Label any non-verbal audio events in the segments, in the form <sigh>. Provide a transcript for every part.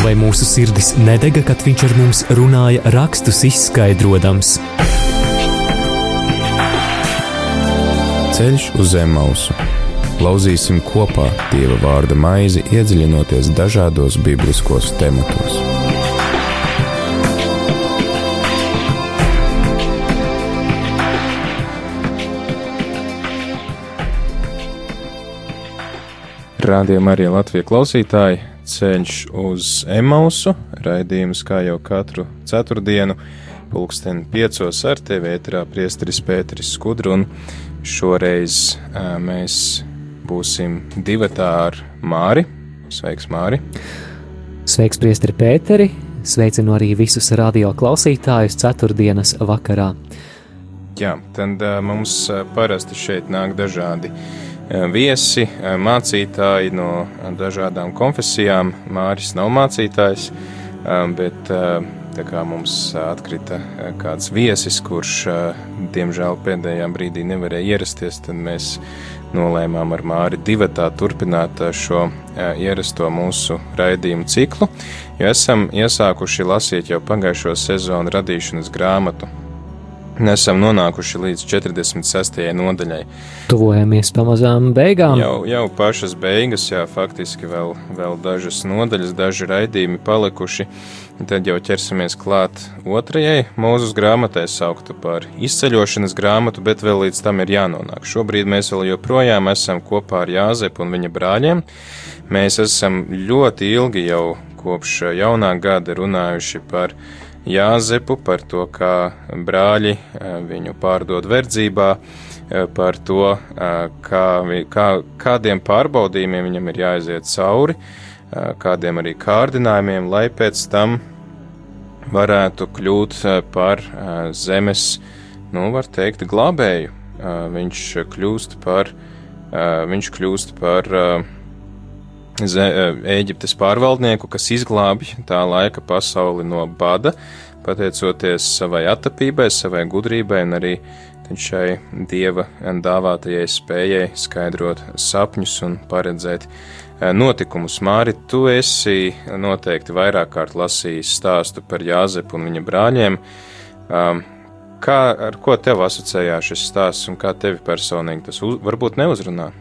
Vai mūsu sirdis nedega, kad viņš ar mums runāja, rakstus izskaidrojams? Ceļš uz zem mausu. Lauzīsim kopā Dieva vārda maizi, iedziļinoties dažādos bibliskos tematos. Rādījumā arī Latvijas klausītāji ceļš uz Emausu, raidījums kā jau katru ceturtdienu, pulksten piecos ar tevi ēterā priesteris Pēteris Skudru, un šoreiz ā, mēs būsim divatā ar Māri. Sveiks, Māri! Sveiks, priesteri Pēteri! Sveicinu arī visus radio klausītājus ceturtdienas vakarā. Jā, tad ā, mums ā, parasti šeit nāk dažādi viesi, mācītāji no dažādām konfesijām. Māris nav mācītājs, bet mums atkrita kāds viesis, kurš diemžēl pēdējā brīdī nevarēja ierasties, tad mēs nolēmām ar Māri divatā turpināt šo ierasto mūsu raidījumu ciklu, jo esam iesākuši lasīt jau pagājušo sezonu radīšanas grāmatu esam nonākuši līdz 46. nodaļai. Tuvojamies pamazām beigām. Jau, jau pašas beigas, jā, faktiski vēl, vēl dažas nodaļas, daži raidījumi palikuši. Tad jau ķersimies klāt otrajai mūzes grāmatai, sauktu par izceļošanas grāmatu, bet vēl līdz tam ir jānonāk. Šobrīd mēs vēl joprojām esam kopā ar Jāzepu un viņa brāļiem. Mēs esam ļoti ilgi jau kopš jaunā gada runājuši par Jāzepu, par to, kā brāļi viņu pārdod verdzībā, par to, kā, kā, kādiem pārbaudījumiem viņam ir jāiziet cauri, kādiem arī kārdinājumiem, lai pēc tam varētu kļūt par zemes, nu, var teikt, glābēju. Viņš kļūst par, viņš kļūst par Ēģiptes pārvaldnieku, kas izglābj tā laika pasauli no bada, pateicoties savai attapībai, savai gudrībai un arī šai dieva dāvātajai spējai skaidrot sapņus un paredzēt notikumus. Māri, tu esi noteikti vairāk kārt lasījis stāstu par Jāzepu un viņa brāļiem. Kā, ar ko tev asociējās šis stāsts un kā tevi personīgi tas uz, varbūt neuzrunā?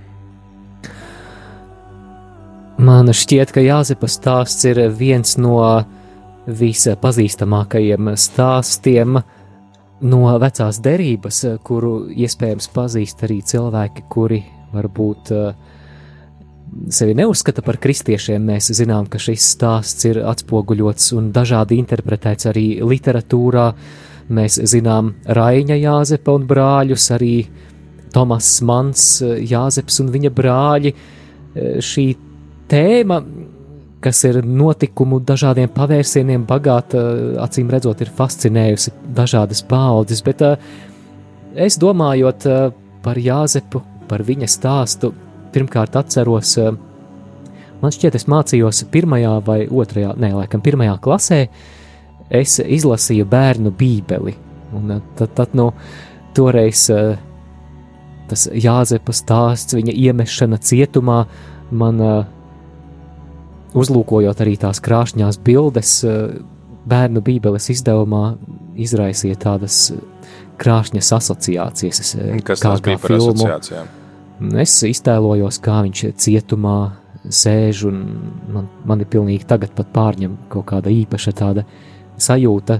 Man šķiet, ka Jāzepa stāsts ir viens no vispazīstamākajiem stāstiem no vecās derības, kuru iespējams pazīst arī cilvēki, kuri varbūt sevi neuzskata par kristiešiem. Mēs zinām, ka šis stāsts ir atspoguļots un dažādi interpretēts arī literatūrā. Mēs zinām Raina Jāzepa un brāļus, arī Tomas Mans, Jāzeps un viņa brāļi. Šī tēma, kas ir notikumu dažādiem pavērsieniem bagāta, acīm redzot, ir fascinējusi dažādas paudzes, bet es domājot par Jāzepu, par viņa stāstu, pirmkārt atceros, man šķiet, es mācījos pirmajā vai otrajā, nē, laikam pirmajā klasē, es izlasīju bērnu bībeli, un tad, tad nu, toreiz tas Jāzepa stāsts, viņa iemešana cietumā, man uh, uzlūkojot arī tās krāšņās bildes, eh, bērnu bībeles izdevumā izraisīja tādas krāšņas asociācijas. Eh, Kas kā, bija par filmu. asociācijām? Es iztēlojos, kā viņš cietumā sēž, un man, man ir pilnīgi tagad pat pārņem kaut kāda īpaša tāda sajūta,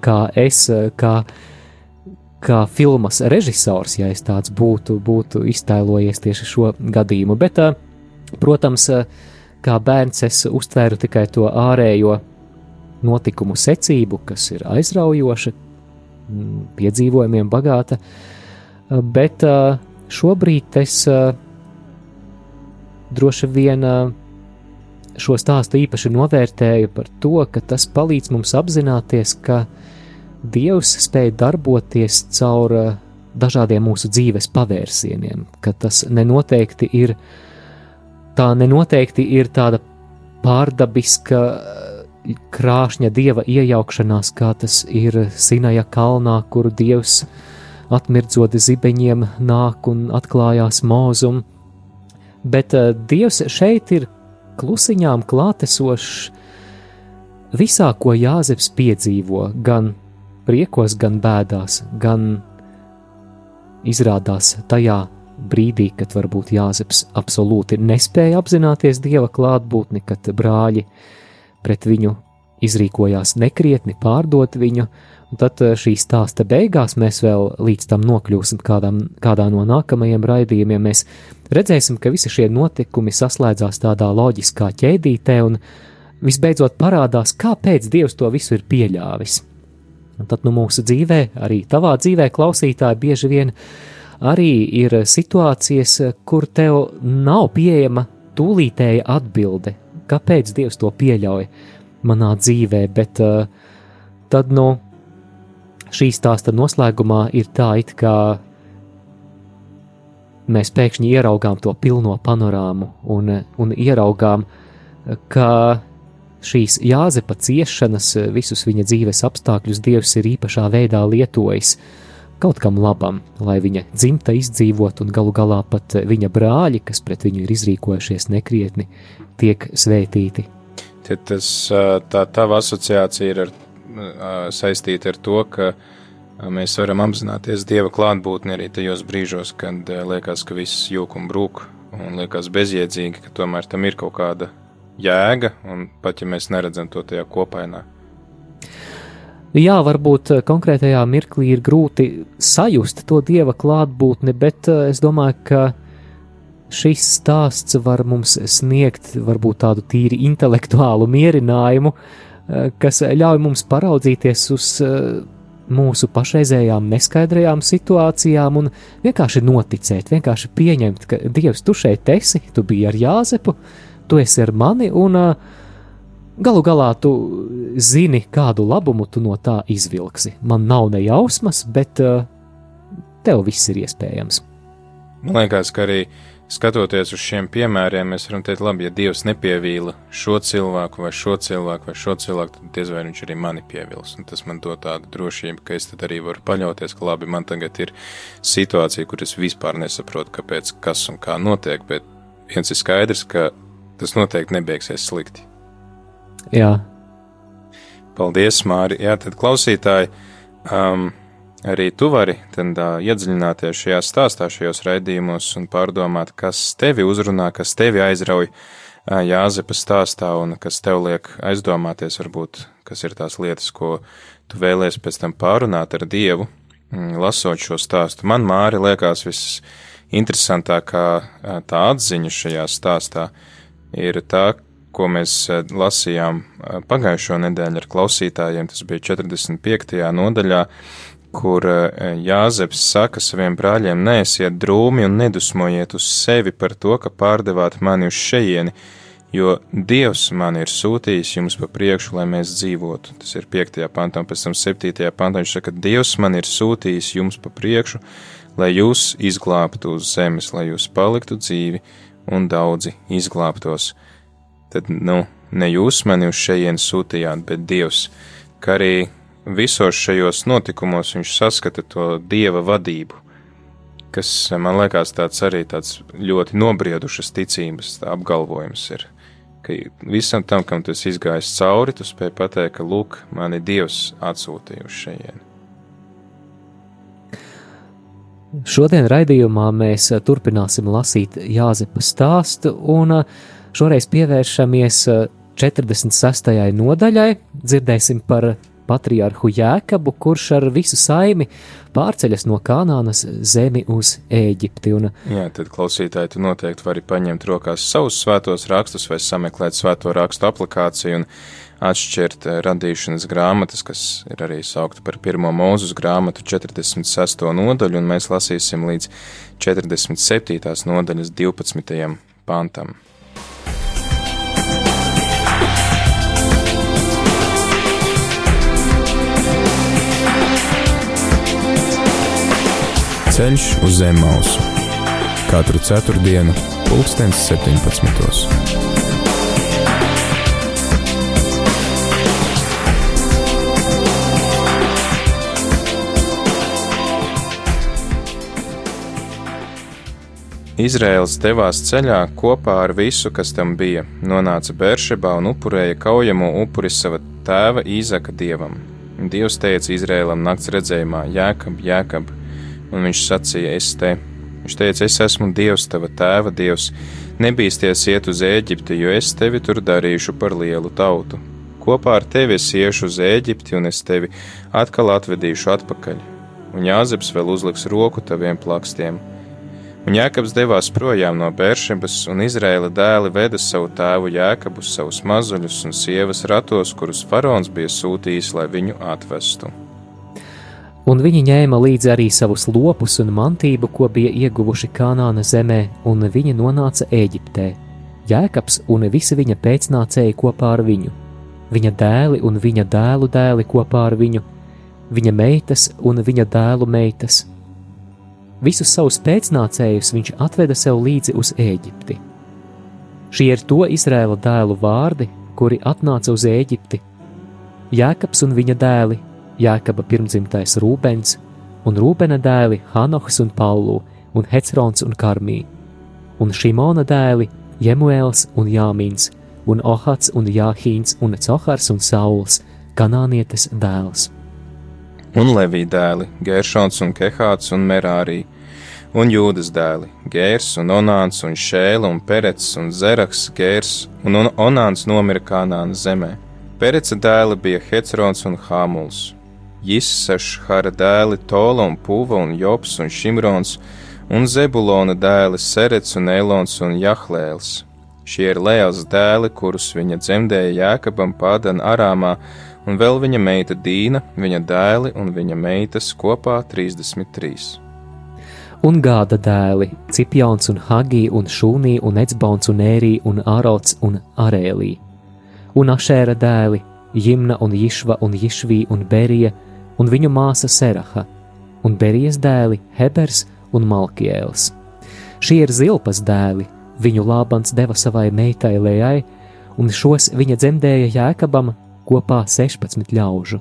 kā es, kā, kā filmas režisors, ja es tāds būtu, būtu iztēlojies tieši šo gadījumu. Bet, eh, protams, kā bērns es uztvēru tikai to ārējo notikumu secību, kas ir aizraujoša, mm, piedzīvojumiem bagāta, bet šobrīd es droši vien šo stāstu īpaši novērtēju par to, ka tas palīdz mums apzināties, ka Dievs spēj darboties caur dažādiem mūsu dzīves pavērsieniem, ka tas nenoteikti ir uh, tā nenoteikti ir tāda pārdabiska krāšņa dieva iejaukšanās, kā tas ir Sinaja kalnā, kur dievs atmirdzot zibeņiem nāk un atklājās mūzum. Bet uh, dievs šeit ir klusiņām klātesošs, visā, ko Jāzeps piedzīvo, gan priekos, gan bēdās, gan izrādās tajā brīdī, kad varbūt Jāzeps absolūti nespēja apzināties dieva klātbūtni, kad brāļi pret viņu izrīkojās nekrietni, pārdot viņu, un tad eh, šī stāsta beigās mēs vēl līdz tam nokļūsim kādam, kādā no nākamajiem raidījumiem. Mēs redzēsim, ka visi šie notikumi saslēdzās tādā loģiskā ķēdītē, un visbeidzot parādās, kāpēc Dievs to visu ir pieļāvis. Un tad nu mūsu dzīvē, arī tavā dzīvē, klausītāji, bieži vien arī ir situācijas, kur tev nav pieejama tūlītēja atbilde, kāpēc Dievs to pieļauj manā dzīvē, bet uh, tad, nu, šī stāsta noslēgumā ir tā, it kā mēs pēkšņi ieraugām to pilno panorāmu un, un ieraugām, ka šīs Jāzepa ciešanas, visus viņa dzīves apstākļus Dievs ir īpašā veidā lietojis kaut kam labam, lai viņa dzimta izdzīvot un galu galā pat viņa brāļi, kas pret viņu ir izrīkojušies nekrietni, tiek svētīti. Tad tas, tā tava asociācija ir ar, saistīta ar to, ka mēs varam apzināties Dieva klātbūtni arī tajos brīžos, kad liekas, ka viss jūk un brūk un liekas bezjēdzīgi, ka tomēr tam ir kaut kāda jēga, un pat ja mēs neredzam to tajā kopainā. Jā, varbūt eh, konkrētajā mirklī ir grūti sajust to dieva klātbūtni, bet eh, es domāju, ka šis stāsts var mums sniegt varbūt tādu tīri intelektuālu mierinājumu, eh, kas ļauj mums paraudzīties uz mūsu pašreizējām neskaidrajām situācijām un vienkārši noticēt, vienkārši pieņemt, ka Dievs, tu šeit esi, tu biji ar Jāzepu, tu esi ar mani, un uh, galu galā tu zini, kādu labumu tu no tā izvilksi. Man nav ne jausmas, bet uh, tev viss ir iespējams. Man liekas, ka arī skatoties uz šiem piemēriem, mēs varam teikt, labi, ja Dievs nepievīla šo cilvēku vai šo cilvēku vai šo cilvēku, tad diez vai viņš arī mani pievils. Un tas man dod tādu drošību, ka es tad arī varu paļauties, ka labi, man tagad ir situācija, kur es vispār nesaprotu, kāpēc, kas un kā notiek, bet viens ir skaidrs, ka tas noteikti nebeigsies slikti. Jā. Paldies, Māri. Jā, tad klausītāji, um, arī tu vari tad, uh, iedziļināties šajā stāstā, šajos raidījumos un pārdomāt, kas tevi uzrunā, kas tevi aizrauj uh, Jāzepa stāstā un kas tev liek aizdomāties, varbūt, kas ir tās lietas, ko tu vēlēsi pēc tam pārunāt ar Dievu, mm, lasot šo stāstu. Man, Māri, liekas viss interesantākā tā atziņa šajā stāstā ir tā, ko mēs lasījām pagājušo nedēļu ar klausītājiem. Tas bija 45. nodaļā, kur Jāzeps saka saviem brāļiem: Neesiet drūmi un nedusmojiet uz sevi par to, ka pārdevāt mani uz šejieni, jo Dievs man ir sūtījis jums pa priekšu, lai mēs dzīvotu. Tas ir 5. pantā, un pēc tam 7. pantā viņš saka, Dievs man ir sūtījis jums pa priekšu, lai jūs izglābtu uz zemes, lai jūs paliktu dzīvi un daudzi izglābtos. Tad, nu, ne jūs mani uz šejienes sūtījāt, bet Dievs, ka arī visos šajos notikumos viņš saskata to Dieva vadību, kas man liekas tāds arī tāds ļoti nobriedušas ticības apgalvojums ir. Ka visam tam, kam tas izgājis cauri, tu spēj pateikt, ka lūk, mani Dievs atsūtīja uz šejienu. Šodien raidījumā mēs eh, turpināsim lasīt Jāzepa stāstu, un eh, šoreiz pievēršamies 46. Eh, nodaļai. Dzirdēsim par patriarhu Jēkabu, kurš ar visu saimi pārceļas no Kanānas zemi uz Ēģipti. Un... Jā, tad klausītāji, tu noteikti vari paņemt rokās savus svētos rakstus vai sameklēt svēto rakstu aplikāciju un atšķirt eh, radīšanas grāmatas, kas ir arī saukta par pirmo mūzus grāmatu 46. nodaļu, un mēs lasīsim līdz 47. nodaļas 12. pantam. Ceļš uz zem mausu katru ceturtdienu, pulkstens 17. Izraels devās ceļā kopā ar visu, kas tam bija, nonāca Bēršebā un upurēja kaujamo upuri sava tēva Īzaka dievam. Dievs teica Izrēlam nakts redzējumā: Jēkab, Jēkab, un viņš sacīja: Es te. Viņš teica: Es esmu Dievs, tava tēva Dievs. Nebīsties iet uz Ēģipti, jo es tevi tur darīšu par lielu tautu. Kopā ar tevi es iešu uz Ēģipti, un es tevi atkal atvedīšu atpakaļ. Un Jāzeps vēl uzliks roku taviem plakstiem. Un Jēkabs devās projām no Bēršebas, un Izraēla dēli veda savu tēvu Jēkabu, savus mazuļus un sievas ratos, kurus faraons bija sūtījis, lai viņu atvestu. Un viņi ņēma līdzi arī savus lopus un mantību, ko bija ieguvuši Kanāna zemē, un viņi nonāca Eģiptē. Jēkabs un visi viņa pēcnācēji kopā ar viņu viņa dēli un viņa dēlu dēli kopā ar viņu, viņa meitas un viņa dēlu meitas. Visus savus pēcnācējus viņš atveda sev līdzi uz Eģipti. Šie ir to Izrēla dēlu vārdi, kuri atnāca uz Eģipti. Jēkabs un viņa dēli, Jēkaba pirmdzimtais Rūbens, un Rūbena dēli Hanohs un Paulu, un Hecrons un Karmī, un Šimona dēli Jemuēls un Jāmins, un Ohats un Jāhīns un Cohars un Sauls, kanānietes dēls. Un Levī dēli, Gēršons un Kehāts un Merārī, un Jūdas dēli, Gērs un Onāns un Šēla un Perets un Zeraks Gērs, un Onāns nomira Kanāna zemē. Pereca dēli bija Hecrons un Hāmuls, Jissašhara dēli Tola un Puva un Jops un Šimrons, un Zebulona dēli Serets un Elons un Jahlēls Šie ir Lēls dēli, kurus viņa dzemdēja Jēkabam Pādana Arāmā, un vēl viņa meita Dīna, viņa dēli un viņa meitas kopā 33. Un gāda dēli - Cipjons un Hagī un Šūnī un Ecbons un Ērī un Ārots un Arēlī. Un Ašēra dēli - Jimna un Jišva un Jišvī un Berija un viņu māsa Seraha, un Berijas dēli - Hebers un Malkiēls. Šie ir Zilpas dēli - Viņu Lābans deva savai meitai Lējai, un šos viņa dzemdēja Jēkabam kopā 16 ļaužu.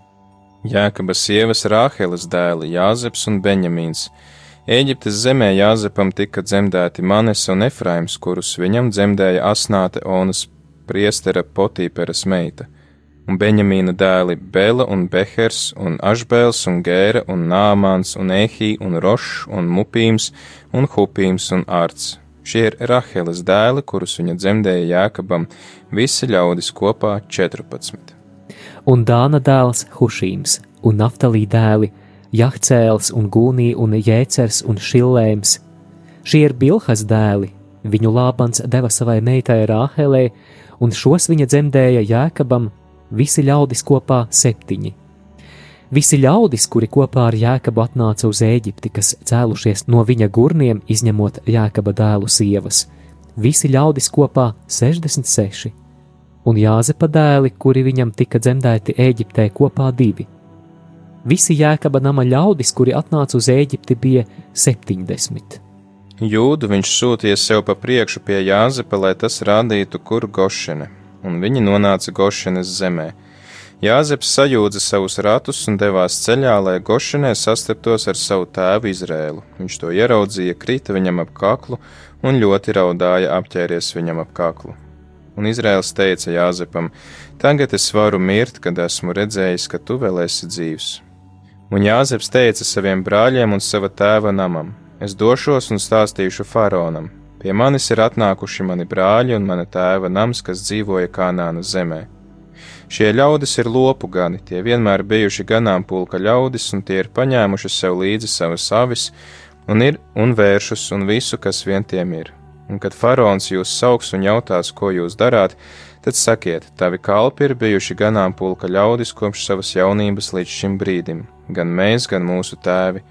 Jēkaba sievas Rāheles dēli Jāzeps un Benjamīns. Eģiptes zemē Jāzepam tika dzemdēti Manes un Efraims, kurus viņam dzemdēja Asnāte Onas priestera Potīperas meita, un Benjamīna dēli Bela un Behers un Ašbēls un Gēra un Nāmāns un Ehī un Rošs un Mupīms un Hupīms un Ārts, Šie ir Raheles dēli, kurus viņa dzemdēja Jākabam, visi ļaudis kopā 14. Un Dāna dēls Hušīms, un Naftalī dēli Jahcēls un Gūnī un Jēcers un Šillēms. Šie ir Bilhas dēli, viņu Lābans deva savai meitai Rāhelē, un šos viņa dzemdēja Jākabam, visi ļaudis kopā septiņi. Visi ļaudis, kuri kopā ar Jēkabu atnāca uz Eģipti, kas cēlušies no viņa gurniem, izņemot Jēkaba dēlu sievas, visi ļaudis kopā 66, un Jāzepa dēli, kuri viņam tika dzemdēti Eģiptē, kopā divi. Visi Jēkaba nama ļaudis, kuri atnāca uz Eģipti, bija 70. Jūdu viņš sūtīja sev pa priekšu pie Jāzepa, lai tas rādītu, kur Gošene, un viņi nonāca Gošenes zemē Jāzeps sajūdza savus ratus un devās ceļā, lai Gošanē sastaptos ar savu tēvu Izrēlu. Viņš to ieraudzīja, krita viņam ap kaklu un ļoti raudāja, apķēries viņam ap kaklu. Un Izrēls teica Jāzepam: Tagad es varu mirt, kad esmu redzējis, ka tu vēl esi dzīvs. Un Jāzeps teica saviem brāļiem un sava tēva namam: Es došos un stāstīšu faraonam. Pie manis ir atnākuši mani brāļi un mana tēva nams, kas dzīvoja Kanāna zemē. Šie ļaudis ir lopu gani, tie vienmēr bijuši ganāmpulka ļaudis, un tie ir paņēmuši sev līdzi savas avis, un ir un vēršus un visu, kas vien tiem ir. Un kad faraons jūs sauks un jautās, ko jūs darāt, tad sakiet, tavi kalpi ir bijuši ganāmpulka ļaudis kopš savas jaunības līdz šim brīdim, gan mēs, gan mūsu tēvi.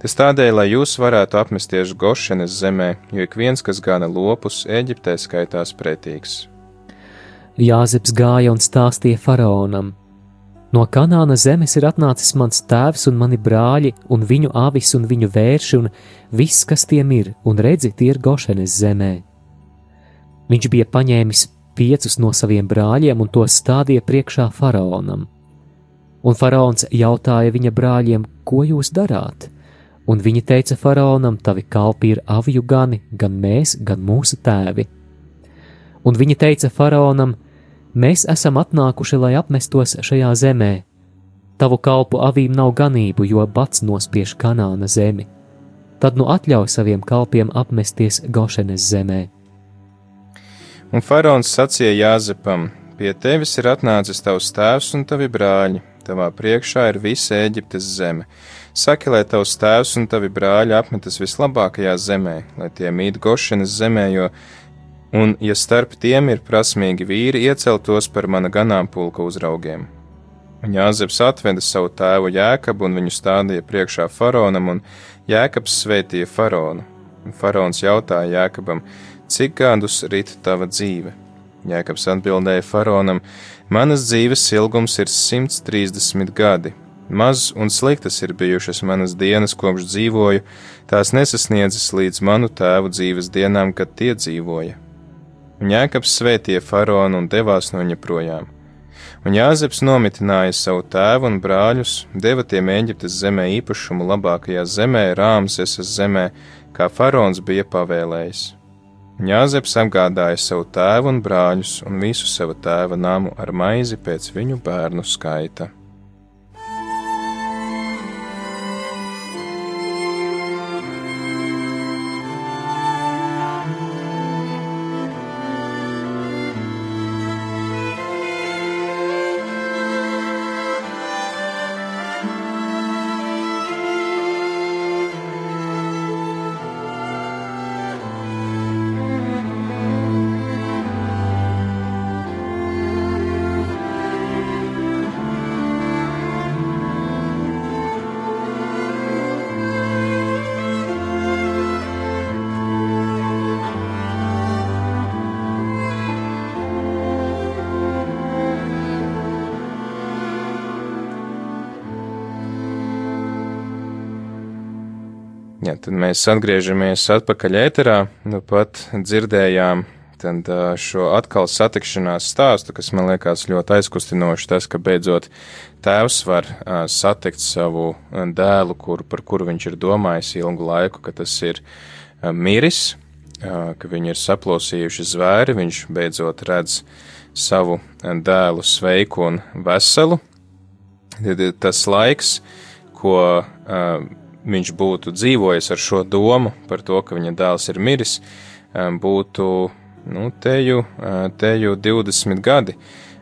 Tas tādēļ, lai jūs varētu apmesties Gošenes zemē, jo ik viens, kas gana lopus, Eģiptē skaitās pretīgs. Jāzeps gāja un stāstīja faraonam: No kanāna zemes ir atnācis mans tēvs un mani brāļi, un viņu avis un viņu vērši, un viss, kas tiem ir, un redzi, tie ir Gošenes zemē. Viņš bija paņēmis piecus no saviem brāļiem un tos stādīja priekšā faraonam. Un faraons jautāja viņa brāļiem, ko jūs darāt? Un viņa teica faraonam: Tavi kalpi ir avju gani, gan mēs, gan mūsu tēvi. Un viņa teica faraonam: Mēs esam atnākuši, lai apmestos šajā zemē. Tavu kalpu avīm nav ganību, jo bats nospiež kanāna zemi. Tad nu atļauj saviem kalpiem apmesties Gošenes zemē. Un faraons sacīja Jāzepam: Pie tevis ir atnācis tavs tēvs un tavi brāļi, tavā priekšā ir visa Eģiptes zeme. Saki, lai tavs tēvs un tavi brāļi apmetas vislabākajā zemē, lai tie mīt Gošenes zemē, jo, un, ja starp tiem ir prasmīgi vīri, ieceltos par mana ganāmpulka uzraugiem. Un Jāzeps atveda savu tēvu Jēkabu un viņu stādīja priekšā faraonam, un Jēkabs sveitīja faraonu. Un faraons jautāja Jēkabam, cik gadus rīt tava dzīve? Jēkabs atbildēja faraonam: Manas dzīves ilgums ir 130 gadi. Maz un sliktas ir bijušas manas dienas, kopš dzīvoju, tās nesasniedzas līdz manu tēvu dzīves dienām, kad tie dzīvoja. Un Jēkabs svētīja faraonu un devās no viņa projām. Un Jāzeps nomitināja savu tēvu un brāļus, deva tiem Eģiptes zemē īpašumu labākajā zemē, Rāmsesas zemē, kā faraons bija pavēlējis. Jāzeps apgādāja savu tēvu un brāļus un visu sava tēva namu ar maizi pēc viņu bērnu skaita. Mēs atgriežamies atpakaļ ēterā, nu pat dzirdējām tad, šo atkal satikšanās stāstu, kas man liekas ļoti aizkustinoši. Tas, ka beidzot tēvs var satikt savu dēlu, kur, par kuru viņš ir domājis ilgu laiku, ka tas ir miris, ka viņi ir saplosījuši zvēri, viņš beidzot redz savu dēlu sveiku un veselu. Tad tas laiks, ko viņš būtu dzīvojis ar šo domu par to, ka viņa dēls ir miris, būtu nu, teju, teju 20 gadi,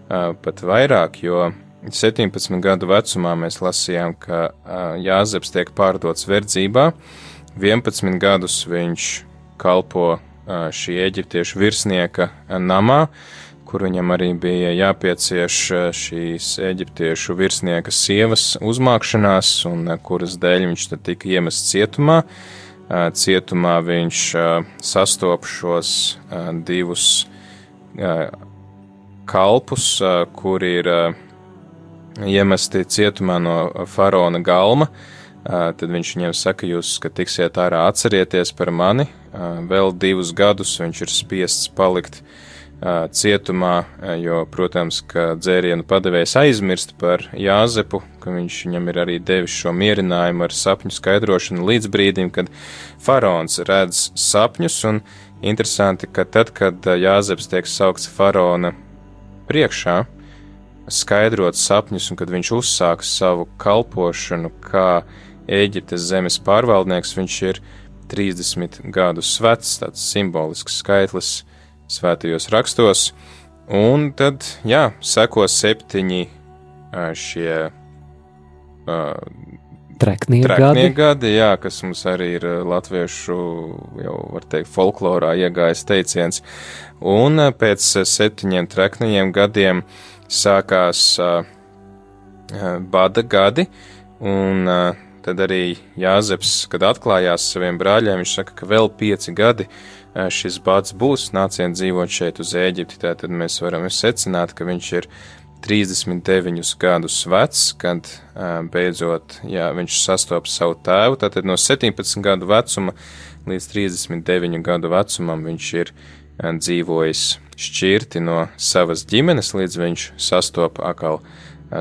pat vairāk, jo 17 gadu vecumā mēs lasījām, ka Jāzeps tiek pārdots verdzībā, 11 gadus viņš kalpo šī eģiptiešu virsnieka namā, kur viņam arī bija jāpiecieš eh, šīs eģiptiešu virsnieka sievas uzmākšanās, un eh, kuras dēļ viņš tad tika iemests cietumā. Eh, cietumā viņš sastop šos divus kalpus, kuri ir iemesti cietumā no faraona galma. Tad viņš viņiem saka, jūs, ka tiksiet ārā, atcerieties par mani. Vēl divus gadus viņš ir spiests palikt uh, cietumā, jo, protams, ka dzērienu padevējs aizmirst par Jāzepu, ka viņš viņam ir arī devis šo mierinājumu ar sapņu skaidrošanu līdz brīdim, kad faraons redz sapņus, un interesanti, ka tad, kad Jāzeps tiek saukts faraona priekšā, skaidrot sapņus, un kad viņš uzsāks savu kalpošanu kā Eģiptes zemes pārvaldnieks, viņš ir 30 gadus vecs, tāds simbolisks skaitlis, svētajos rakstos, un tad, jā, seko septiņi šie uh, Treknie gadi. gadi, jā, kas mums arī ir latviešu, jau var teikt, folklorā iegājis teiciens. Un pēc septiņiem trekniem gadiem sākās uh, bada gadi, un uh, tad arī Jāzeps, kad atklājās saviem brāļiem, viņš saka, ka vēl pieci gadi šis bats būs, nāciet dzīvot šeit uz Ēģipti, tad mēs varam secināt, ka viņš ir 39 gadus vecs, kad beidzot jā, viņš sastopas savu tēvu. Tātad no 17 gadu vecuma līdz 39 gadu vecumam viņš ir dzīvojis šķirti no savas ģimenes, līdz viņš sastopa atkal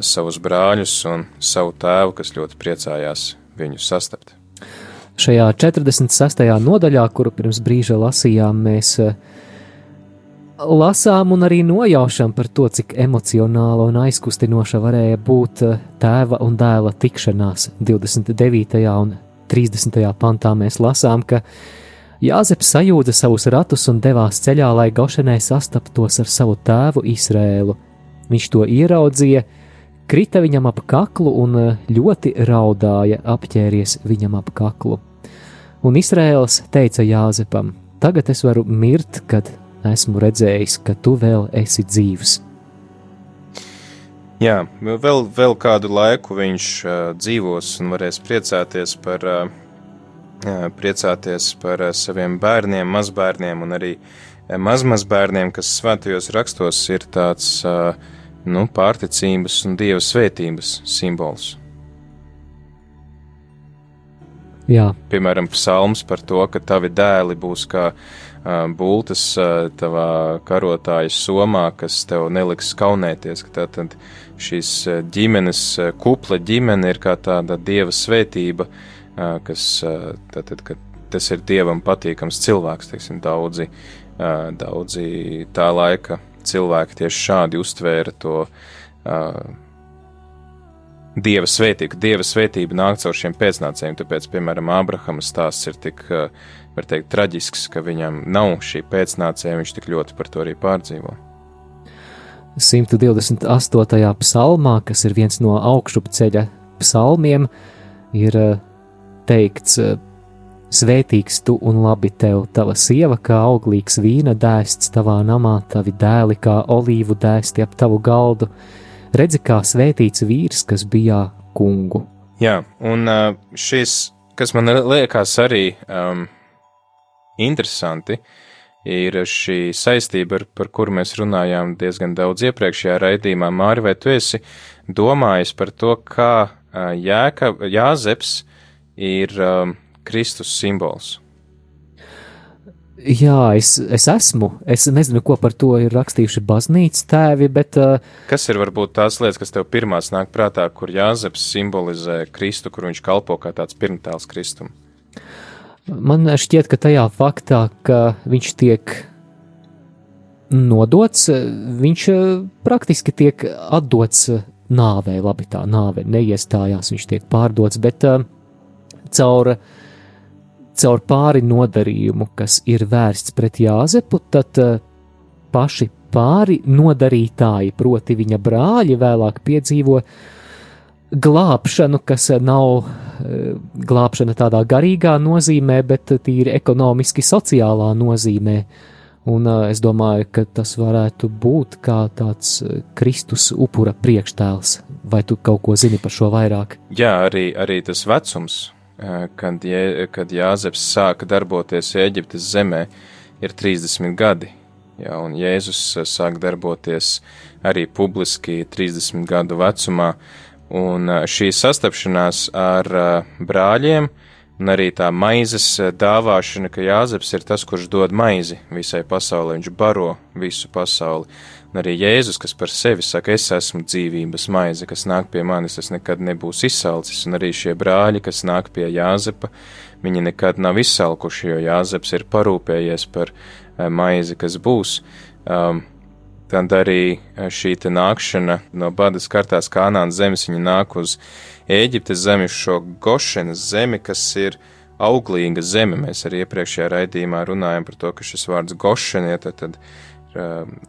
savus brāļus un savu tēvu, kas ļoti priecājās viņu sastapt. Šajā 46. nodaļā, kuru pirms brīža lasījām, mēs uh, lasām un arī nojaušam par to, cik emocionāla un aizkustinoša varēja būt eh, tēva un dēla tikšanās. 29. un 30. pantā mēs lasām, ka Jāzeps sajūta savus ratus un devās ceļā, lai Gošanai sastaptos ar savu tēvu Izrēlu. Viņš to ieraudzīja, krita viņam ap kaklu un eh, ļoti raudāja, apķēries viņam ap kaklu. Un Izrēls teica Jāzepam: Tagad es varu mirt, kad esmu redzējis, ka tu vēl esi dzīvs. Jā, vēl, vēl kādu laiku viņš uh, dzīvos un varēs priecāties par, uh, priecāties par uh, saviem bērniem, mazbērniem un arī mazmazbērniem, kas svētajos rakstos ir tāds uh, nu, pārticības un dieva svētības simbols. Jā. Piemēram, psalms par to, ka tavi dēli būs kā uh, bultas tavā karotāja somā, kas tev neliks kaunēties. Tātad šīs ģimenes, kupla ģimene ir kā tāda dieva svētība, kas tātad, ka tas ir dievam patīkams cilvēks, teiksim, daudzi, daudzi tā laika cilvēki tieši šādi uztvēra to dieva svētība, dieva svētība nāk caur šiem pēcnācējiem, tāpēc, piemēram, Ābrahama stāsts ir tik var teikt, traģisks, ka viņam nav šī pēcnācēja, viņš tik ļoti par to arī pārdzīvo. 128. psalmā, kas ir viens no augšupceļa psalmiem, ir eh, teikts: eh, Svētīgs tu un labi tev, tava sieva kā auglīgs vīna dēsts tavā namā, tavi dēli kā olīvu dēsti ap tavu galdu. Redzi, kā svētīts vīrs, kas bijā kungu. Jā, un šis, kas man liekas arī um, interesanti ir šī saistība, ar, par kuru mēs runājām diezgan daudz iepriekšējā raidījumā. Māri, vai tu esi domājis par to, kā Jēka, Jāzeps ir um, Kristus simbols? Jā, es, es esmu. Es nezinu, ko par to ir rakstījuši baznīcas tēvi, bet. Uh, kas ir varbūt tās lietas, kas tev pirmās nāk prātā, kur Jāzeps simbolizē Kristu, kur viņš kalpo kā tāds pirmtēls Kristum? Man šķiet, ka tajā faktā, ka viņš tiek nodots, viņš eh, praktiski tiek atdots nāvē. Labi, tā nāve neiestājās, viņš tiek pārdots, bet uh, caur, caur pāri nodarījumu, kas ir vērsts pret Jāzepu, tad uh, paši pāri nodarītāji, proti viņa brāļi, vēlāk piedzīvo glābšanu, kas nav Eh, glābšana tādā garīgā nozīmē, bet tīri ekonomiski sociālā nozīmē. Un uh, es domāju, ka tas varētu būt kā tāds eh, Kristus upura priekštēls. Vai tu kaut ko zini par šo vairāk? Jā, arī, arī tas vecums, kad, je, kad Jāzeps sāka darboties Eģiptes zemē, ir 30 gadi. Jā, un Jēzus sāk darboties arī publiski 30 gadu vecumā. Un šī sastapšanās ar brāļiem un arī tā maizes dāvāšana, ka Jāzeps ir tas, kurš dod maizi visai pasaulē, viņš baro visu pasauli. Un arī Jēzus, kas par sevi saka, es esmu dzīvības maize, kas nāk pie manis, tas nekad nebūs izsalcis, un arī šie brāļi, kas nāk pie Jāzepa, viņi nekad nav izsalkuši, jo Jāzeps ir parūpējies par maizi, kas būs. Um, Tad arī e, šī nākšana no badas kartās Kanānas zemes, viņa nāk uz Ēģiptes zemi, šo Gošenas zemi, kas ir auglīga zeme. Mēs arī iepriekšējā raidījumā runājam par to, ka šis vārds Gošena ja, tad, tad,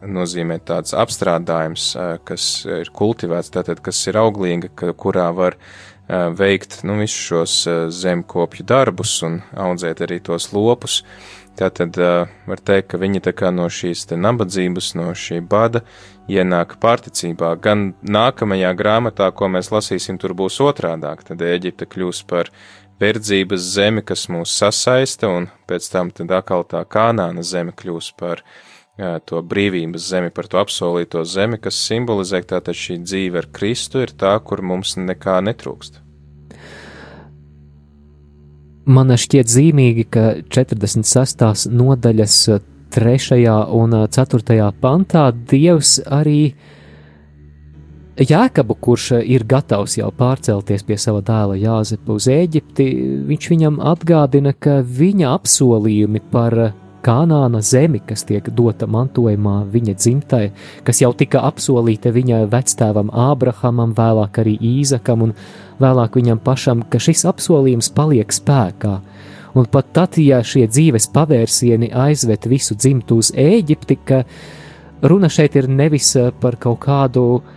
nozīmē tāds apstrādājums, uh, kas ir kultivēts, tātad, kas ir auglīga, kurā var uh, veikt nu, visus šos zemkopju darbus un audzēt arī tos lopus. Uh, Tātad var teikt, ka viņi tā kā no šīs nabadzības, no šī bada ienāk pārticībā. Gan nākamajā grāmatā, ko mēs lasīsim, tur būs otrādāk. Tad Eģipte kļūs par verdzības zemi, kas mūs sasaista, un pēc tam tad atkal tā kanāna zeme kļūs par jā, to brīvības zemi, par to apsolīto zemi, kas simbolizē tātad šī dzīve ar Kristu ir tā, kur mums nekā netrūkst. Man šķiet zīmīgi, ka 46. nodaļas 3. un 4. pantā Dievs arī Jēkabu, kurš ir gatavs jau pārcelties pie sava dēla Jāzepa uz Eģipti, viņš viņam atgādina, ka viņa apsolījumi par Kanāna zemi, kas tiek dota mantojumā viņa dzimtai, kas jau tika apsolīta viņa vectēvam Ābrahamam, vēlāk arī Īzakam un vēlāk viņam pašam, ka šis apsolījums paliek spēkā. Un pat tad, ja šie dzīves pavērsieni aizved visu dzimtu uz Ēģipti, ka runa šeit ir nevis par kaut kādu uh,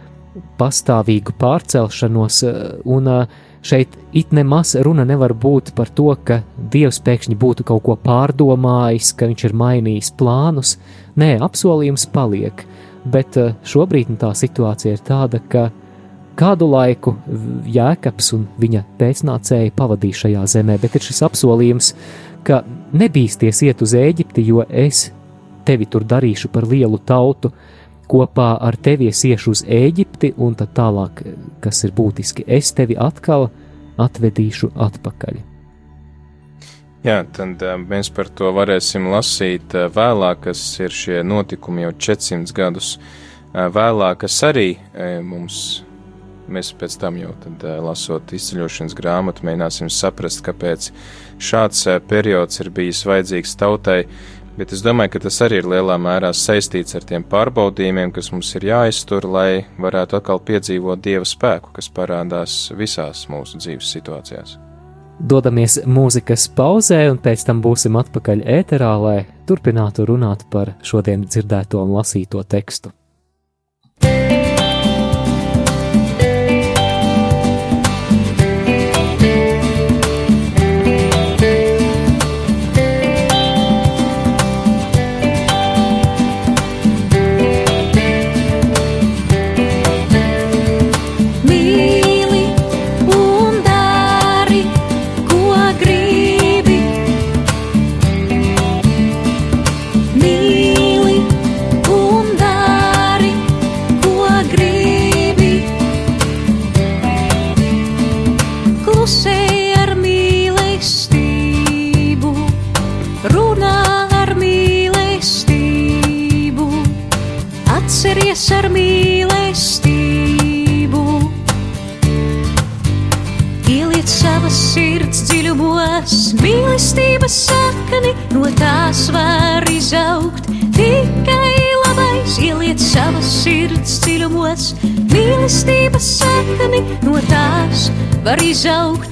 pastāvīgu pārcelšanos, un eh, šeit it nemaz runa nevar būt par to, ka Dievs pēkšņi būtu kaut ko pārdomājis, ka viņš ir mainījis plānus. Nē, apsolījums paliek, bet eh, šobrīd tā situācija ir tāda, ka kādu laiku Jēkabs un viņa pēcnācēji pavadīja šajā zemē, bet ir šis apsolījums, ka nebīsties iet uz Eģipti, jo es tevi tur darīšu par lielu tautu, kopā ar tevi es iešu uz Eģipti, un tad tālāk, kas ir būtiski, es tevi atkal atvedīšu atpakaļ. Jā, tad uh, mēs par to varēsim lasīt uh, vēlāk, kas ir šie notikumi jau 400 gadus uh, vēlāk, kas arī mums, mēs pēc tam jau tad, lasot izceļošanas grāmatu, mēģināsim saprast, kāpēc šāds periods ir bijis vajadzīgs tautai, Bet es domāju, ka tas arī ir lielā mērā saistīts ar tiem pārbaudījumiem, kas mums ir jāiztur, lai varētu atkal piedzīvot dieva spēku, kas parādās visās mūsu dzīves situācijās. Dodamies mūzikas pauzē, un pēc tam būsim atpakaļ ēterā, lai turpinātu runāt par šodien dzirdēto un lasīto tekstu. Var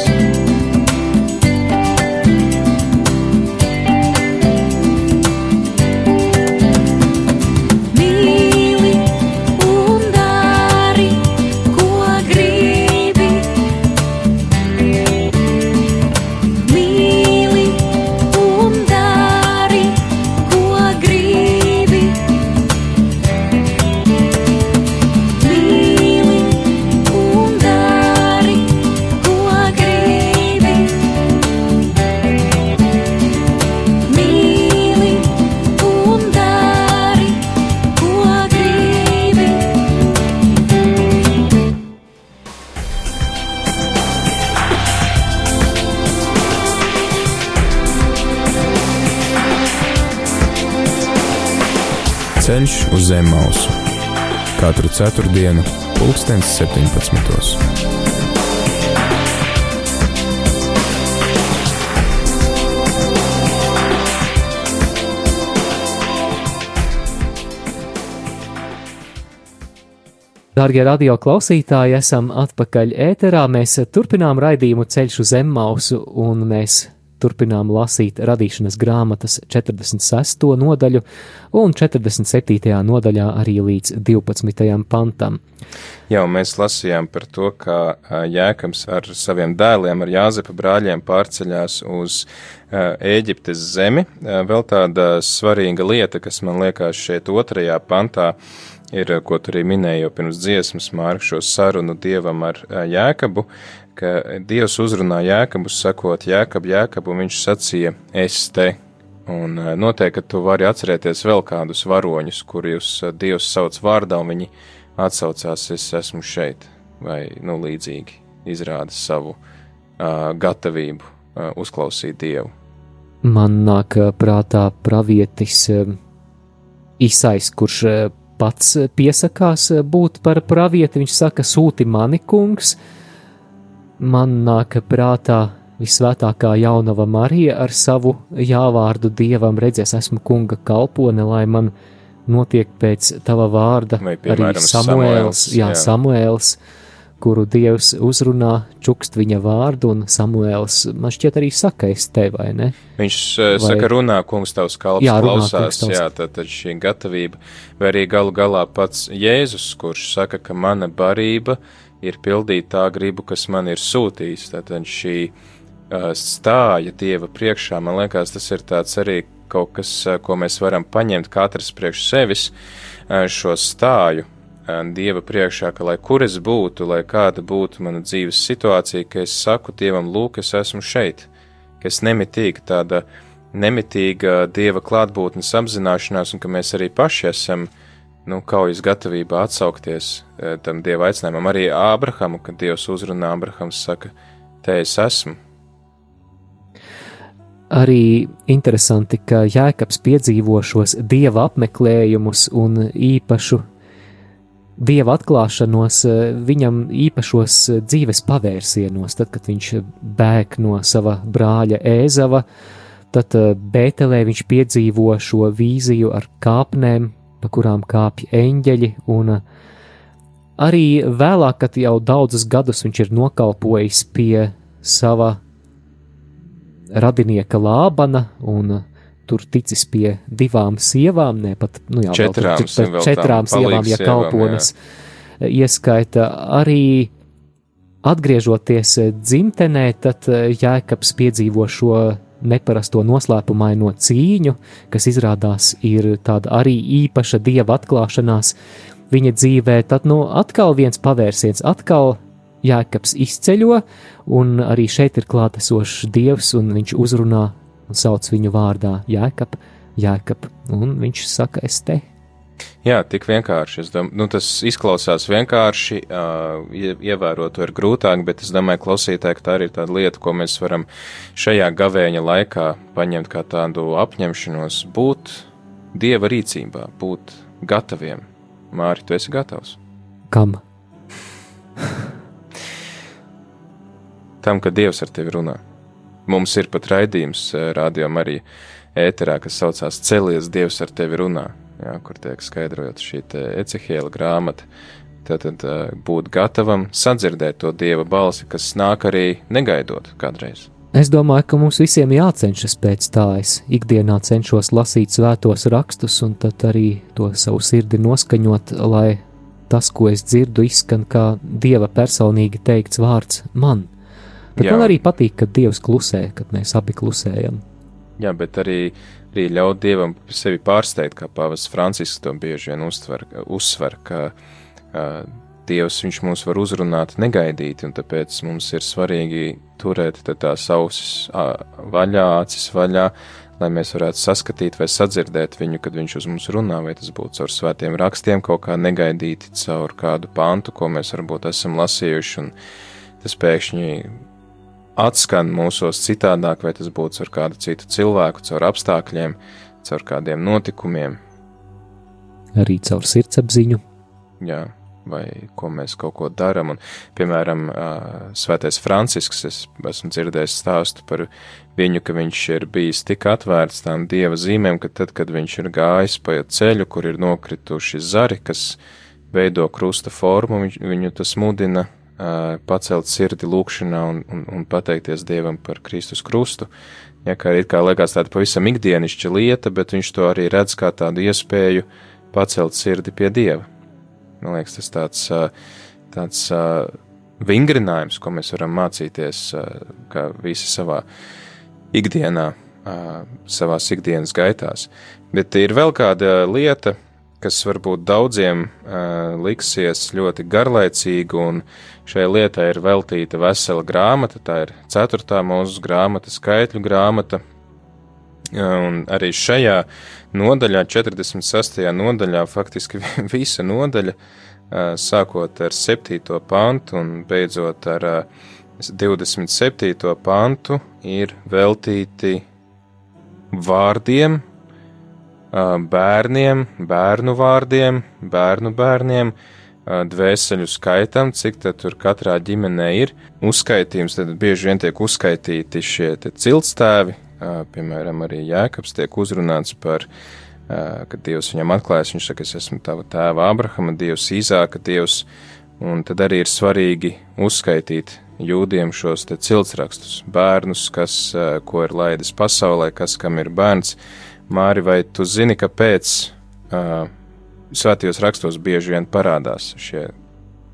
uz zem mausu. Katru ceturtdienu, pulkstens 17. Darbie radio klausītāji, esam atpakaļ ēterā. Mēs turpinām raidījumu ceļš uz zemmausu, un mēs turpinām lasīt radīšanas grāmatas 46. nodaļu un 47. nodaļā arī līdz 12. pantam. Jā, mēs lasījām par to, kā Jēkabs ar saviem dēliem, ar Jāzepa brāļiem pārceļās uz Ēģiptes zemi. Vēl tāda svarīga lieta, kas man liekas šeit otrajā pantā, ir, ko tu arī minēji jau pirms dziesmas, Mārk, šo sarunu dievam ar Jēkabu, ka Dievs uzrunā Jēkabu, sakot, Jēkab, Jēkab, un viņš sacīja, es te. Un noteikti, ka tu vari atcerēties vēl kādus varoņus, kurus Dievs sauc vārdā, un viņi atsaucās, es esmu šeit, vai, nu, līdzīgi izrāda savu uh, gatavību uh, uzklausīt Dievu. Man nāk prātā pravietis Isais, kurš pats piesakās būt par pravieti. Viņš saka, sūti mani kungs, uh, man nāk prātā visvētākā jaunava Marija ar savu jāvārdu dievam. Redzēs, esmu kunga kalpone, lai man notiek pēc tava vārda. Vai, piemēram, arī Samuēls, jā, jā. Samuēls, kuru dievs uzrunā, čukst viņa vārdu, un Samuēls man šķiet arī saka, es te vai ne? Viņš vai, saka, runā, kungs tavs kalps jā, runā, klausās, tavs... jā, tad, tad šī gatavība, vai arī galu galā pats Jēzus, kurš saka, ka mana barība ir pildīt tā gribu, kas man ir sūtījis. Tātad šī stāja Dieva priekšā, man liekas, tas ir tāds arī kaut kas, ko mēs varam paņemt katrs priekš sevis, šo stāju Dieva priekšā, ka lai kur es būtu, lai kāda būtu mana dzīves situācija, ka es saku Dievam, lūk, es esmu šeit, ka es nemitīgi tāda nemitīga Dieva klātbūtnes apzināšanās un ka mēs arī paši esam uh, nu, kaujas gatavībā atsaukties e, tam dieva aicinājumam. Arī Ābrahamu, kad Dievs uzrunā Ābrahams, saka, te es esmu. Arī interesanti, ka Jēkabs piedzīvo šos dieva apmeklējumus un īpašu dieva atklāšanos e, viņam īpašos dzīves pavērsienos, tad, kad viņš bēg no sava brāļa Ēzava, tad e, Bētelē viņš piedzīvo šo vīziju ar kāpnēm, pa kurām kāpj eņģeļi, un uh, arī vēlāk, kad jau daudzus gadus viņš ir nokalpojis pie sava radinieka Lābana un uh, tur ticis pie divām sievām, ne pat nu jā, četrām, vēl, tur, četrām sievām, ja kalpones jā. ieskaita arī atgriežoties dzimtenē, tad uh, Jēkabs piedzīvo šo neparasto noslēpumaino cīņu, kas izrādās ir tāda arī īpaša dieva atklāšanās. Viņa dzīvē, tad nu atkal viens pavērsiens, atkal Jēkabs izceļo, un arī šeit ir klātesošs dievs, un viņš uzrunā un sauc viņu vārdā Jēkab, Jēkab, un viņš saka, es te Jā, tik vienkārši. Dom, nu, tas izklausās vienkārši, uh, ievērot to ir grūtāk, bet es domāju, klausītāji, ka tā arī ir tāda lieta, ko mēs varam šajā gavēņa laikā paņemt kā tādu apņemšanos būt dieva rīcībā, būt gataviem. Māri, tu esi gatavs? Kam? <laughs> Tam, ka Dievs ar tevi runā. Mums ir pat raidījums, rādījumā arī ēterā, kas saucās Celies, Dievs ar tevi runā jā, kur tiek skaidrot šī Ecehēla grāmata. Tātad būt gatavam sadzirdēt to dieva balsi, kas nāk arī negaidot kādreiz. Es domāju, ka mums visiem jācenšas pēc tā. Es ikdienā cenšos lasīt svētos rakstus un tad arī to savu sirdi noskaņot, lai tas, ko es dzirdu, izskan kā dieva personīgi teikts vārds man. Bet Jā. man arī patīk, kad dievs klusē, kad mēs abi klusējam. Jā, bet arī arī ļaut dievam sevi pārsteigt, kā pāvests Francisks to bieži vien uztver, uzsver, ka uh, dievs viņš mūs var uzrunāt negaidīti, un tāpēc mums ir svarīgi turēt tās ausis vaļā, acis vaļā, lai mēs varētu saskatīt vai sadzirdēt viņu, kad viņš uz mums runā, vai tas būtu caur svētiem rakstiem, kaut kā negaidīti caur kādu pantu, ko mēs varbūt esam lasījuši, un tas pēkšņi atskan mūsos citādāk, vai tas būtu ar kādu citu cilvēku, caur apstākļiem, caur kādiem notikumiem. Arī caur sirdsapziņu. Jā, vai ko mēs kaut ko darām. Piemēram, Svētais Francisks, es esmu dzirdējis stāstu par viņu, ka viņš ir bijis tik atvērts tām dieva zīmēm, ka tad, kad viņš ir gājis pa ceļu, kur ir nokrituši zari, kas veido krusta formu, viņ, viņu tas mudina pacelt sirdi lūkšanā un, un, un pateikties Dievam par Kristus krustu. Ja, kā it kā liekas tāda pavisam ikdienišķa lieta, bet viņš to arī redz kā tādu iespēju pacelt sirdi pie Dieva. Man liekas, tas tāds, tāds vingrinājums, ko mēs varam mācīties, kā visi savā ikdienā, savās ikdienas gaitās. Bet ir vēl kāda lieta, kas varbūt daudziem uh, liksies ļoti garlaicīga, un šai lietai ir veltīta vesela grāmata. Tā ir ceturtā mūsu grāmata, skaitļu grāmata. Un arī šajā nodaļā, 46. nodaļā, faktiski <laughs> visa nodaļa, uh, sākot ar 7. pantu un beidzot ar uh, 27. pantu, ir veltīti vārdiem, bērniem, bērnu vārdiem, bērnu bērniem, dvēseļu skaitam, cik tur katrā ģimenē ir. Uzskaitījums tad bieži vien tiek uzskaitīti šie ciltstēvi, piemēram, arī Jēkabs tiek uzrunāts par, kad Dievs viņam atklājas, viņš saka, es esmu tava tēva Abrahama Dievs, Īzāka Dievs, un tad arī ir svarīgi uzskaitīt jūdiem šos te ciltsrakstus, bērnus, kas, ko ir laidis pasaulē, kas kam ir bērns, Māri, vai tu zini, kāpēc uh, svētajos rakstos bieži vien parādās šie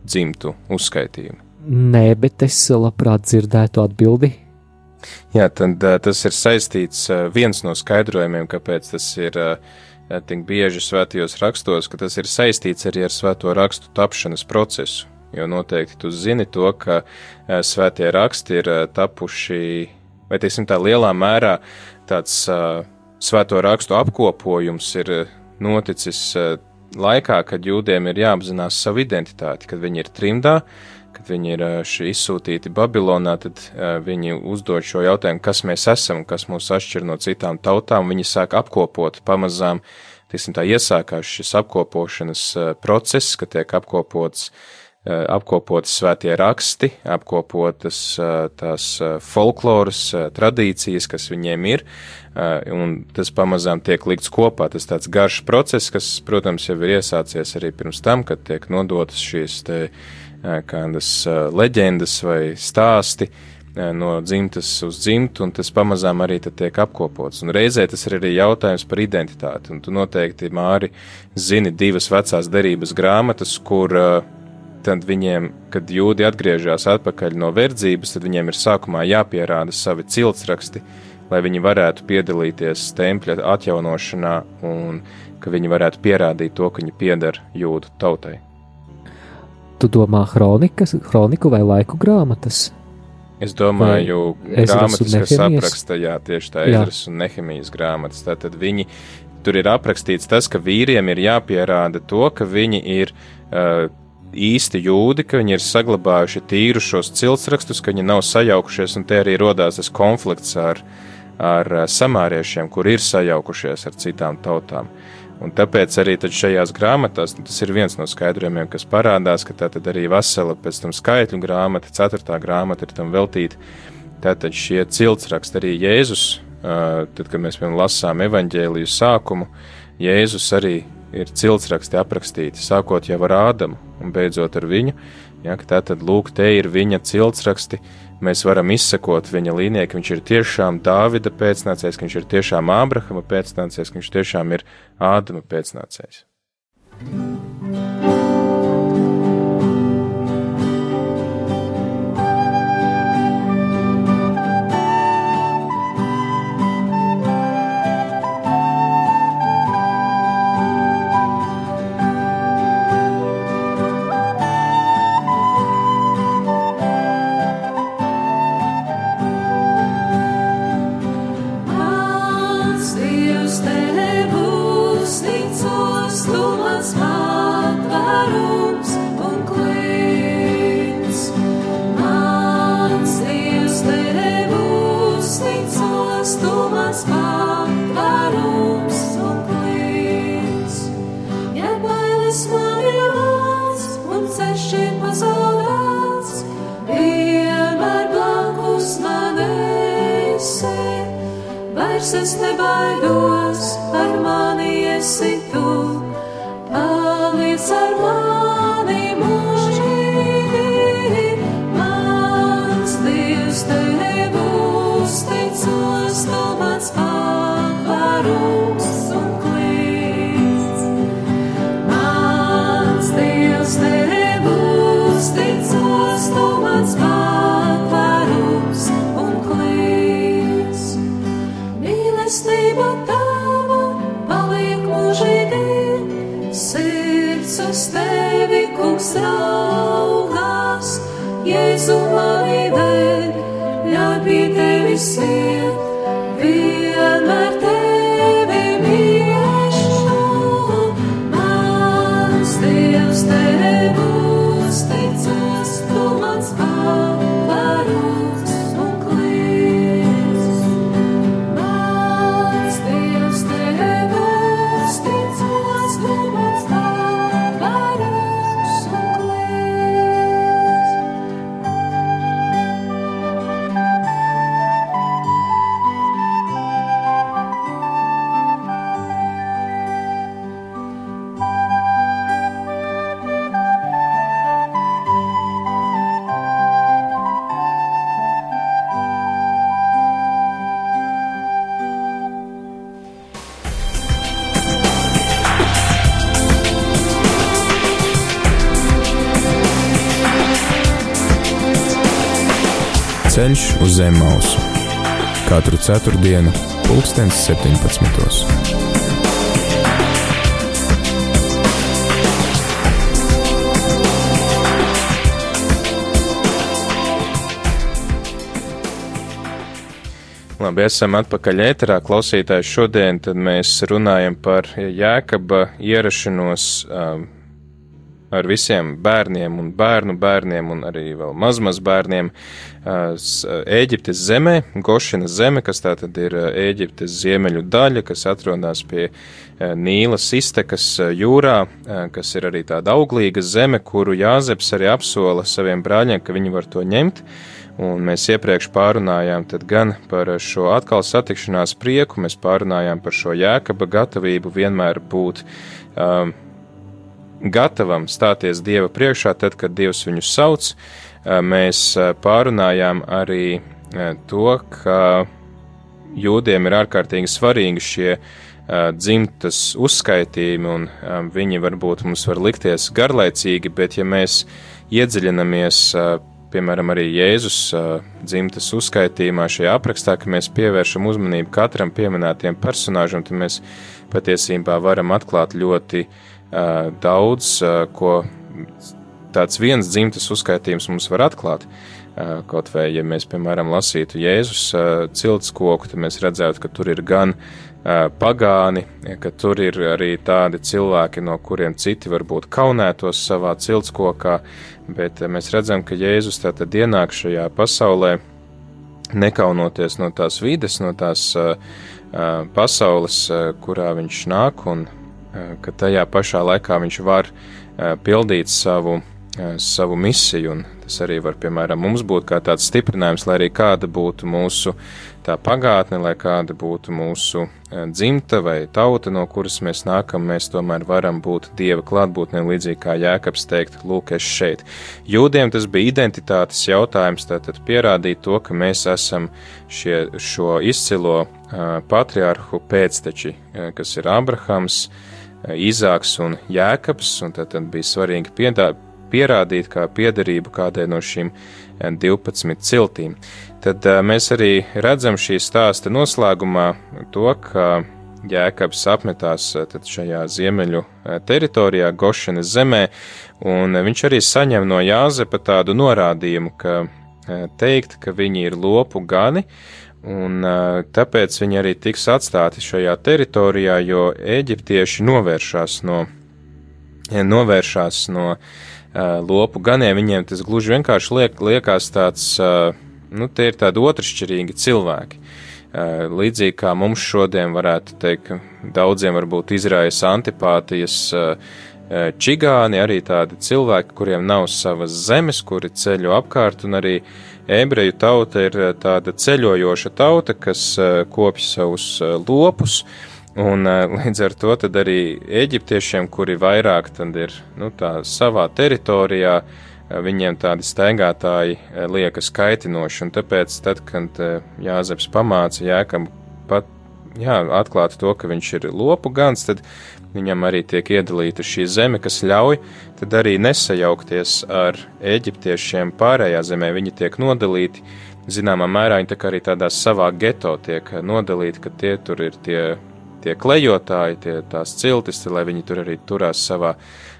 dzimtu uzskaitījumi? Nē, bet es labprāt dzirdētu atbildi. Jā, tad uh, tas ir saistīts uh, viens no skaidrojumiem, kāpēc tas ir uh, tik bieži svētajos rakstos, ka tas ir saistīts arī ar svēto rakstu tapšanas procesu. Jo noteikti tu zini to, ka uh, svētie raksti ir uh, tapuši, vai teiksim tā lielā mērā tāds uh, svēto rakstu apkopojums ir eh, noticis eh, laikā, kad jūdiem ir jāapzinās savu identitāti, kad viņi ir trimdā, kad viņi ir eh, izsūtīti Babilonā, tad viņi uzdod šo jautājumu, kas mēs esam, kas mūs atšķir no citām tautām, viņi sāk apkopot pamazām, tiksim tā iesākās šis apkopošanas process, ka tiek apkopots apkopotas svētie raksti, apkopotas tās folkloras tradīcijas, kas viņiem ir, un tas pamazām tiek likts kopā. Tas tāds garš process, kas, protams, jau ir iesācies arī pirms tam, kad tiek nodotas šīs te kādas leģendas vai stāsti no dzimtas uz dzimtu, un tas pamazām arī tiek apkopots. Un reizē tas ir arī jautājums par identitāti, un tu noteikti, Māri, zini divas vecās derības grāmatas, kur tad viņiem, kad jūdi atgriežas atpakaļ no verdzības, tad viņiem ir sākumā jāpierāda savi ciltsraksti, lai viņi varētu piedalīties tempļa atjaunošanā un ka viņi varētu pierādīt to, ka viņi pieder jūdu tautai. Tu domā kronikas, kroniku vai laiku grāmatas? Es domāju, grāmatas, kas apraksta, jā, tieši tā Ezras un Nehemijas grāmatas. Tātad viņi, tur ir aprakstīts tas, ka vīriem ir jāpierāda to, ka viņi ir uh, īsti jūdi, ka viņi ir saglabājuši tīru šos ciltsrakstus, ka viņi nav sajaukušies, un te arī rodās tas konflikts ar ar eh, samāriešiem, kur ir sajaukušies ar citām tautām. Un tāpēc arī šajās grāmatās nu, tas ir viens no skaidrojumiem, kas parādās, ka tā arī vesela pēc tam skaitļu grāmata, ceturtā grāmata ir tam veltīta. Tātad šie ciltsraksti arī Jēzus, tad, kad mēs piemēram lasām evaņģēliju sākumu, Jēzus arī ir ciltsraksti aprakstīti, sākot jau ar Ādamu un beidzot ar viņu. Ja, tā tad lūk, te ir viņa ciltsraksti, mēs varam izsekot viņa līnijai, ka viņš ir tiešām Dāvida pēcnācējs, ka viņš ir tiešām Ābrahama pēcnācējs, ka viņš tiešām ir Ādama pēcnācējs. es nebaidos, ar uz zem mausu katru ceturtdienu, pulkstens 17. Labi, esam atpakaļ ēterā. Klausītāji, šodien mēs runājam par Jēkaba ierašanos um, ar visiem bērniem un bērnu bērniem un arī vēl mazmaz bērniem Ēģiptes zemē, Gošinas zeme, kas tā tad ir Ēģiptes ziemeļu daļa, kas atrodas pie Nīlas iztekas jūrā, kas ir arī tāda auglīga zeme, kuru Jāzeps arī apsola saviem brāļiem, ka viņi var to ņemt. Un mēs iepriekš pārunājām gan par šo atkal satikšanās prieku, mēs pārunājām par šo jēkaba gatavību vienmēr būt um, gatavam stāties Dieva priekšā, tad, kad Dievs viņu sauc. Mēs pārunājām arī to, ka jūdiem ir ārkārtīgi svarīgi šie dzimtas uzskaitījumi, un viņi varbūt mums var likties garlaicīgi, bet ja mēs iedziļinamies, piemēram, arī Jēzus dzimtas uzskaitījumā šajā aprakstā, ka mēs pievēršam uzmanību katram pieminētiem personāžam, tad mēs patiesībā varam atklāt ļoti uh, daudz, ko tāds viens dzimtas uzskaitījums mums var atklāt. Kaut vai, ja mēs, piemēram, lasītu Jēzus cilts koku, tad mēs redzētu, ka tur ir gan pagāni, ka tur ir arī tādi cilvēki, no kuriem citi varbūt kaunētos savā cilts kokā, bet mēs redzam, ka Jēzus tātad ienāk šajā pasaulē, nekaunoties no tās vides, no tās pasaules, kurā viņš nāk, un ka tajā pašā laikā viņš var uh, pildīt savu, uh, savu misiju, un tas arī var, piemēram, mums būt kā tāds stiprinājums, lai arī kāda būtu mūsu tā pagātne, lai kāda būtu mūsu dzimta vai tauta, no kuras mēs nākam, mēs tomēr varam būt Dieva klātbūtnē, līdzīgi kā Jēkabs teikt, lūk, es šeit. Jūdiem tas bija identitātes jautājums, tātad pierādīt to, ka mēs esam šie, šo izcilo patriarhu pēcteči, kas ir Abrahams, uh, Īzāks un Jēkabs, un tad, tad bija svarīgi piedā, pierādīt kā piederību kādai no šīm uh, 12 ciltīm. Tad uh, mēs arī redzam šī stāsta noslēgumā to, ka Jēkabs apmetās tad šajā ziemeļu teritorijā, Gošenes zemē, un viņš arī saņem no Jāzepa tādu norādījumu, ka teikt, ka viņi ir lopu gani, un uh, tāpēc viņi arī tiks atstāti šajā teritorijā, jo eģiptieši novēršās no, novēršās no uh, lopu ganiem, viņiem tas gluži vienkārši liek, liekas tāds, uh, nu, tie ir tādi otršķirīgi cilvēki. Uh, Līdzīgi kā mums šodien varētu teikt, daudziem varbūt izraisa antipātijas uh, uh, čigāni, arī tādi cilvēki, kuriem nav savas zemes, kuri ceļo apkārt, un arī ebreju tauta ir uh, tāda ceļojoša tauta, kas uh, kopj savus uh, lopus, Un līdz ar to arī eģiptiešiem, kuri vairāk ir nu, savā teritorijā, viņiem tādi staigātāji uh, liekas kaitinoši. Un tāpēc, tad, kad Jāzeps pamāca Jēkam pat jā, atklāt to, ka viņš ir lopu gans, tad viņam arī tiek iedalīta šī zeme, kas ļauj tad arī nesajaukties ar eģiptiešiem pārējā zemē. Viņi tiek nodalīti, zināmā mērā viņi tā arī tādā savā geto tiek nodalīti, ka tie tur ir tie tie klejotāji, tie tās ciltis, lai viņi tur arī turās savā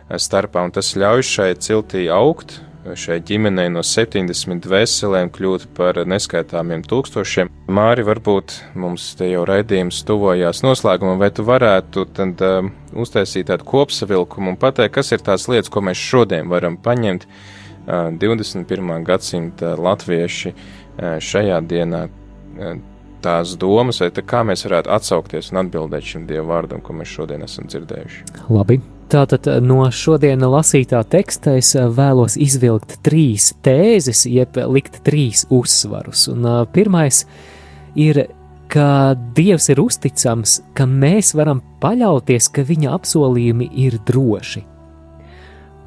starpā, un tas ļauj šai ciltī augt, šai ģimenei no 70 veselēm kļūt par neskaitāmiem tūkstošiem. Māri, varbūt mums te jau raidījums tuvojās noslēgumam, vai tu varētu tad um, uztaisīt tādu kopsavilkumu un pateikt, kas ir tās lietas, ko mēs šodien varam paņemt uh, 21. gadsimta latvieši uh, šajā dienā. Uh, tās domas, vai kā mēs varētu atsaukties un atbildēt šim dievu vārdam, ko mēs šodien esam dzirdējuši. Labi. Tātad eh, no šodienas lasītā teksta es eh, vēlos izvilkt trīs tēzes, jeb likt trīs uzsvarus. Un, uh, pirmais ir, ka Dievs ir uzticams, ka mēs varam paļauties, ka Viņa apsolījumi ir droši.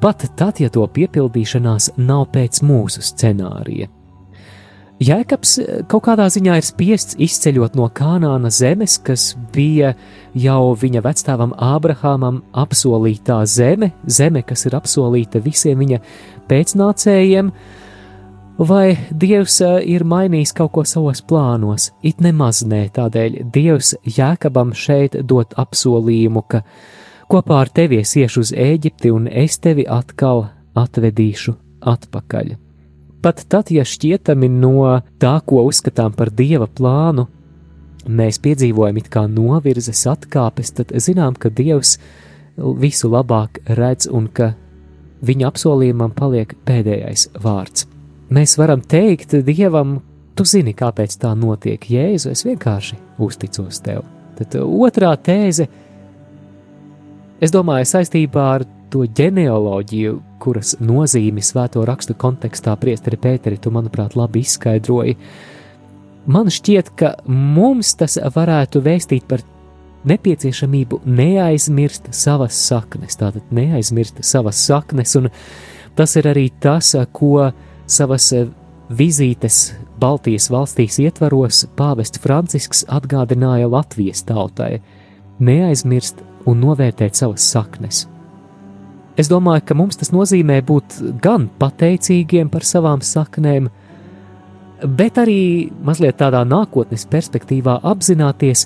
Pat tad, ja to piepildīšanās nav pēc mūsu scenārija. Jēkabs eh, kaut kādā ziņā ir spiests izceļot no Kanāna zemes, kas bija jau viņa vecstāvam Ābrahamam apsolītā zeme, zeme, kas ir apsolīta visiem viņa pēcnācējiem, vai Dievs eh, ir mainījis kaut ko savos plānos? It nemaz nē, tādēļ Dievs Jēkabam šeit dot apsolījumu, ka kopā ar tevi es iešu uz Ēģipti un es tevi atkal atvedīšu atpakaļ. Pat tad, ja šķietami no tā, ko uzskatām par dieva plānu, mēs piedzīvojam it kā novirzes atkāpes, tad zinām, ka dievs visu labāk redz un ka viņa apsolījumam paliek pēdējais vārds. Mēs varam teikt dievam, tu zini, kāpēc tā notiek, Jēzu, es vienkārši uzticos tev. Tad otrā tēze, es domāju, saistībā ar to ģenealoģiju, kuras nozīmi svēto rakstu kontekstā priesteri Pēteri, tu, manuprāt, labi izskaidroji. Man šķiet, ka mums tas varētu vēstīt par nepieciešamību neaizmirst savas saknes, tātad neaizmirst savas saknes, un tas ir arī tas, ko savas vizītes Baltijas valstīs ietvaros pāvests Francisks atgādināja Latvijas tautai - neaizmirst un novērtēt savas saknes. Es domāju, ka mums tas nozīmē būt gan pateicīgiem par savām saknēm, bet arī mazliet tādā nākotnes perspektīvā apzināties,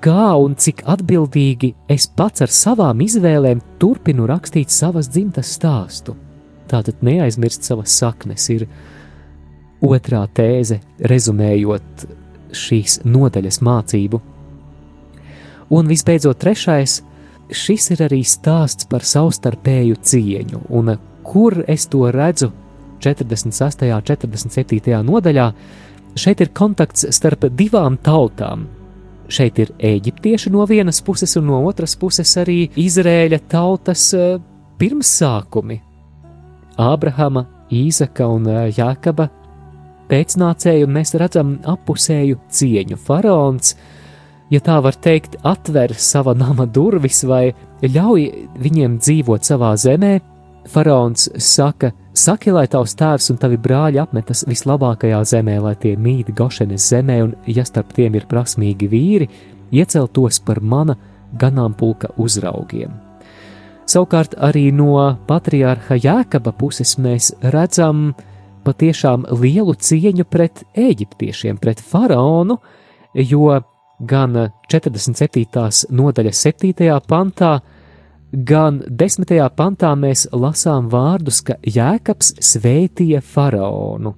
kā un cik atbildīgi es pats ar savām izvēlēm turpinu rakstīt savas dzimtas stāstu. Tātad neaizmirst savas saknes ir otrā tēze, rezumējot šīs nodaļas mācību. Un visbeidzot, trešais šis ir arī stāsts par savstarpēju cieņu, un kur es to redzu 46. un 47. nodaļā, šeit ir kontakts starp divām tautām. Šeit ir eģiptieši no vienas puses, un no otras puses arī Izrēļa tautas eh, pirmsākumi. Ābrahama, Īzaka un eh, Jākaba pēcnācēju, un mēs redzam apusēju cieņu. Faraons ja tā var teikt, atver sava nama durvis vai ļauj viņiem dzīvot savā zemē, faraons saka, saki, lai tavs tēvs un tavi brāļi apmetas vislabākajā zemē, lai tie mīt Gošenes zemē, un, ja starp tiem ir prasmīgi vīri, ieceltos par mana ganāmpulka uzraugiem. Savukārt arī no patriārha Jēkaba puses mēs redzam patiešām lielu cieņu pret eģiptiešiem, pret faraonu, jo gan 47. nodaļas 7. pantā, gan 10. pantā mēs lasām vārdus, ka Jēkabs svētīja faraonu.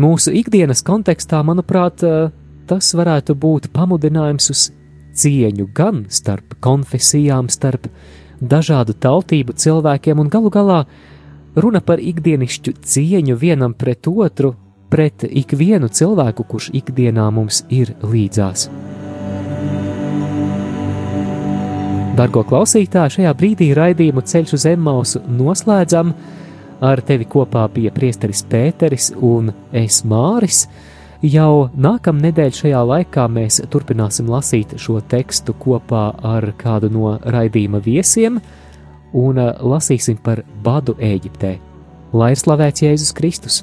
Mūsu ikdienas kontekstā, manuprāt, tas varētu būt pamudinājums uz cieņu gan starp konfesijām, starp dažādu tautību cilvēkiem, un galu galā runa par ikdienišķu cieņu vienam pret otru, pret ikvienu cilvēku, kurš ikdienā mums ir līdzās. Dargo klausītāji, šajā brīdī raidījumu ceļš uz Emmausu noslēdzam. Ar tevi kopā bija priesteris Pēteris un es Māris. Jau nākamnedēļ šajā laikā mēs turpināsim lasīt šo tekstu kopā ar kādu no raidījuma viesiem un lasīsim par badu Ēģiptē. Lai ir slavēts Jēzus Kristus!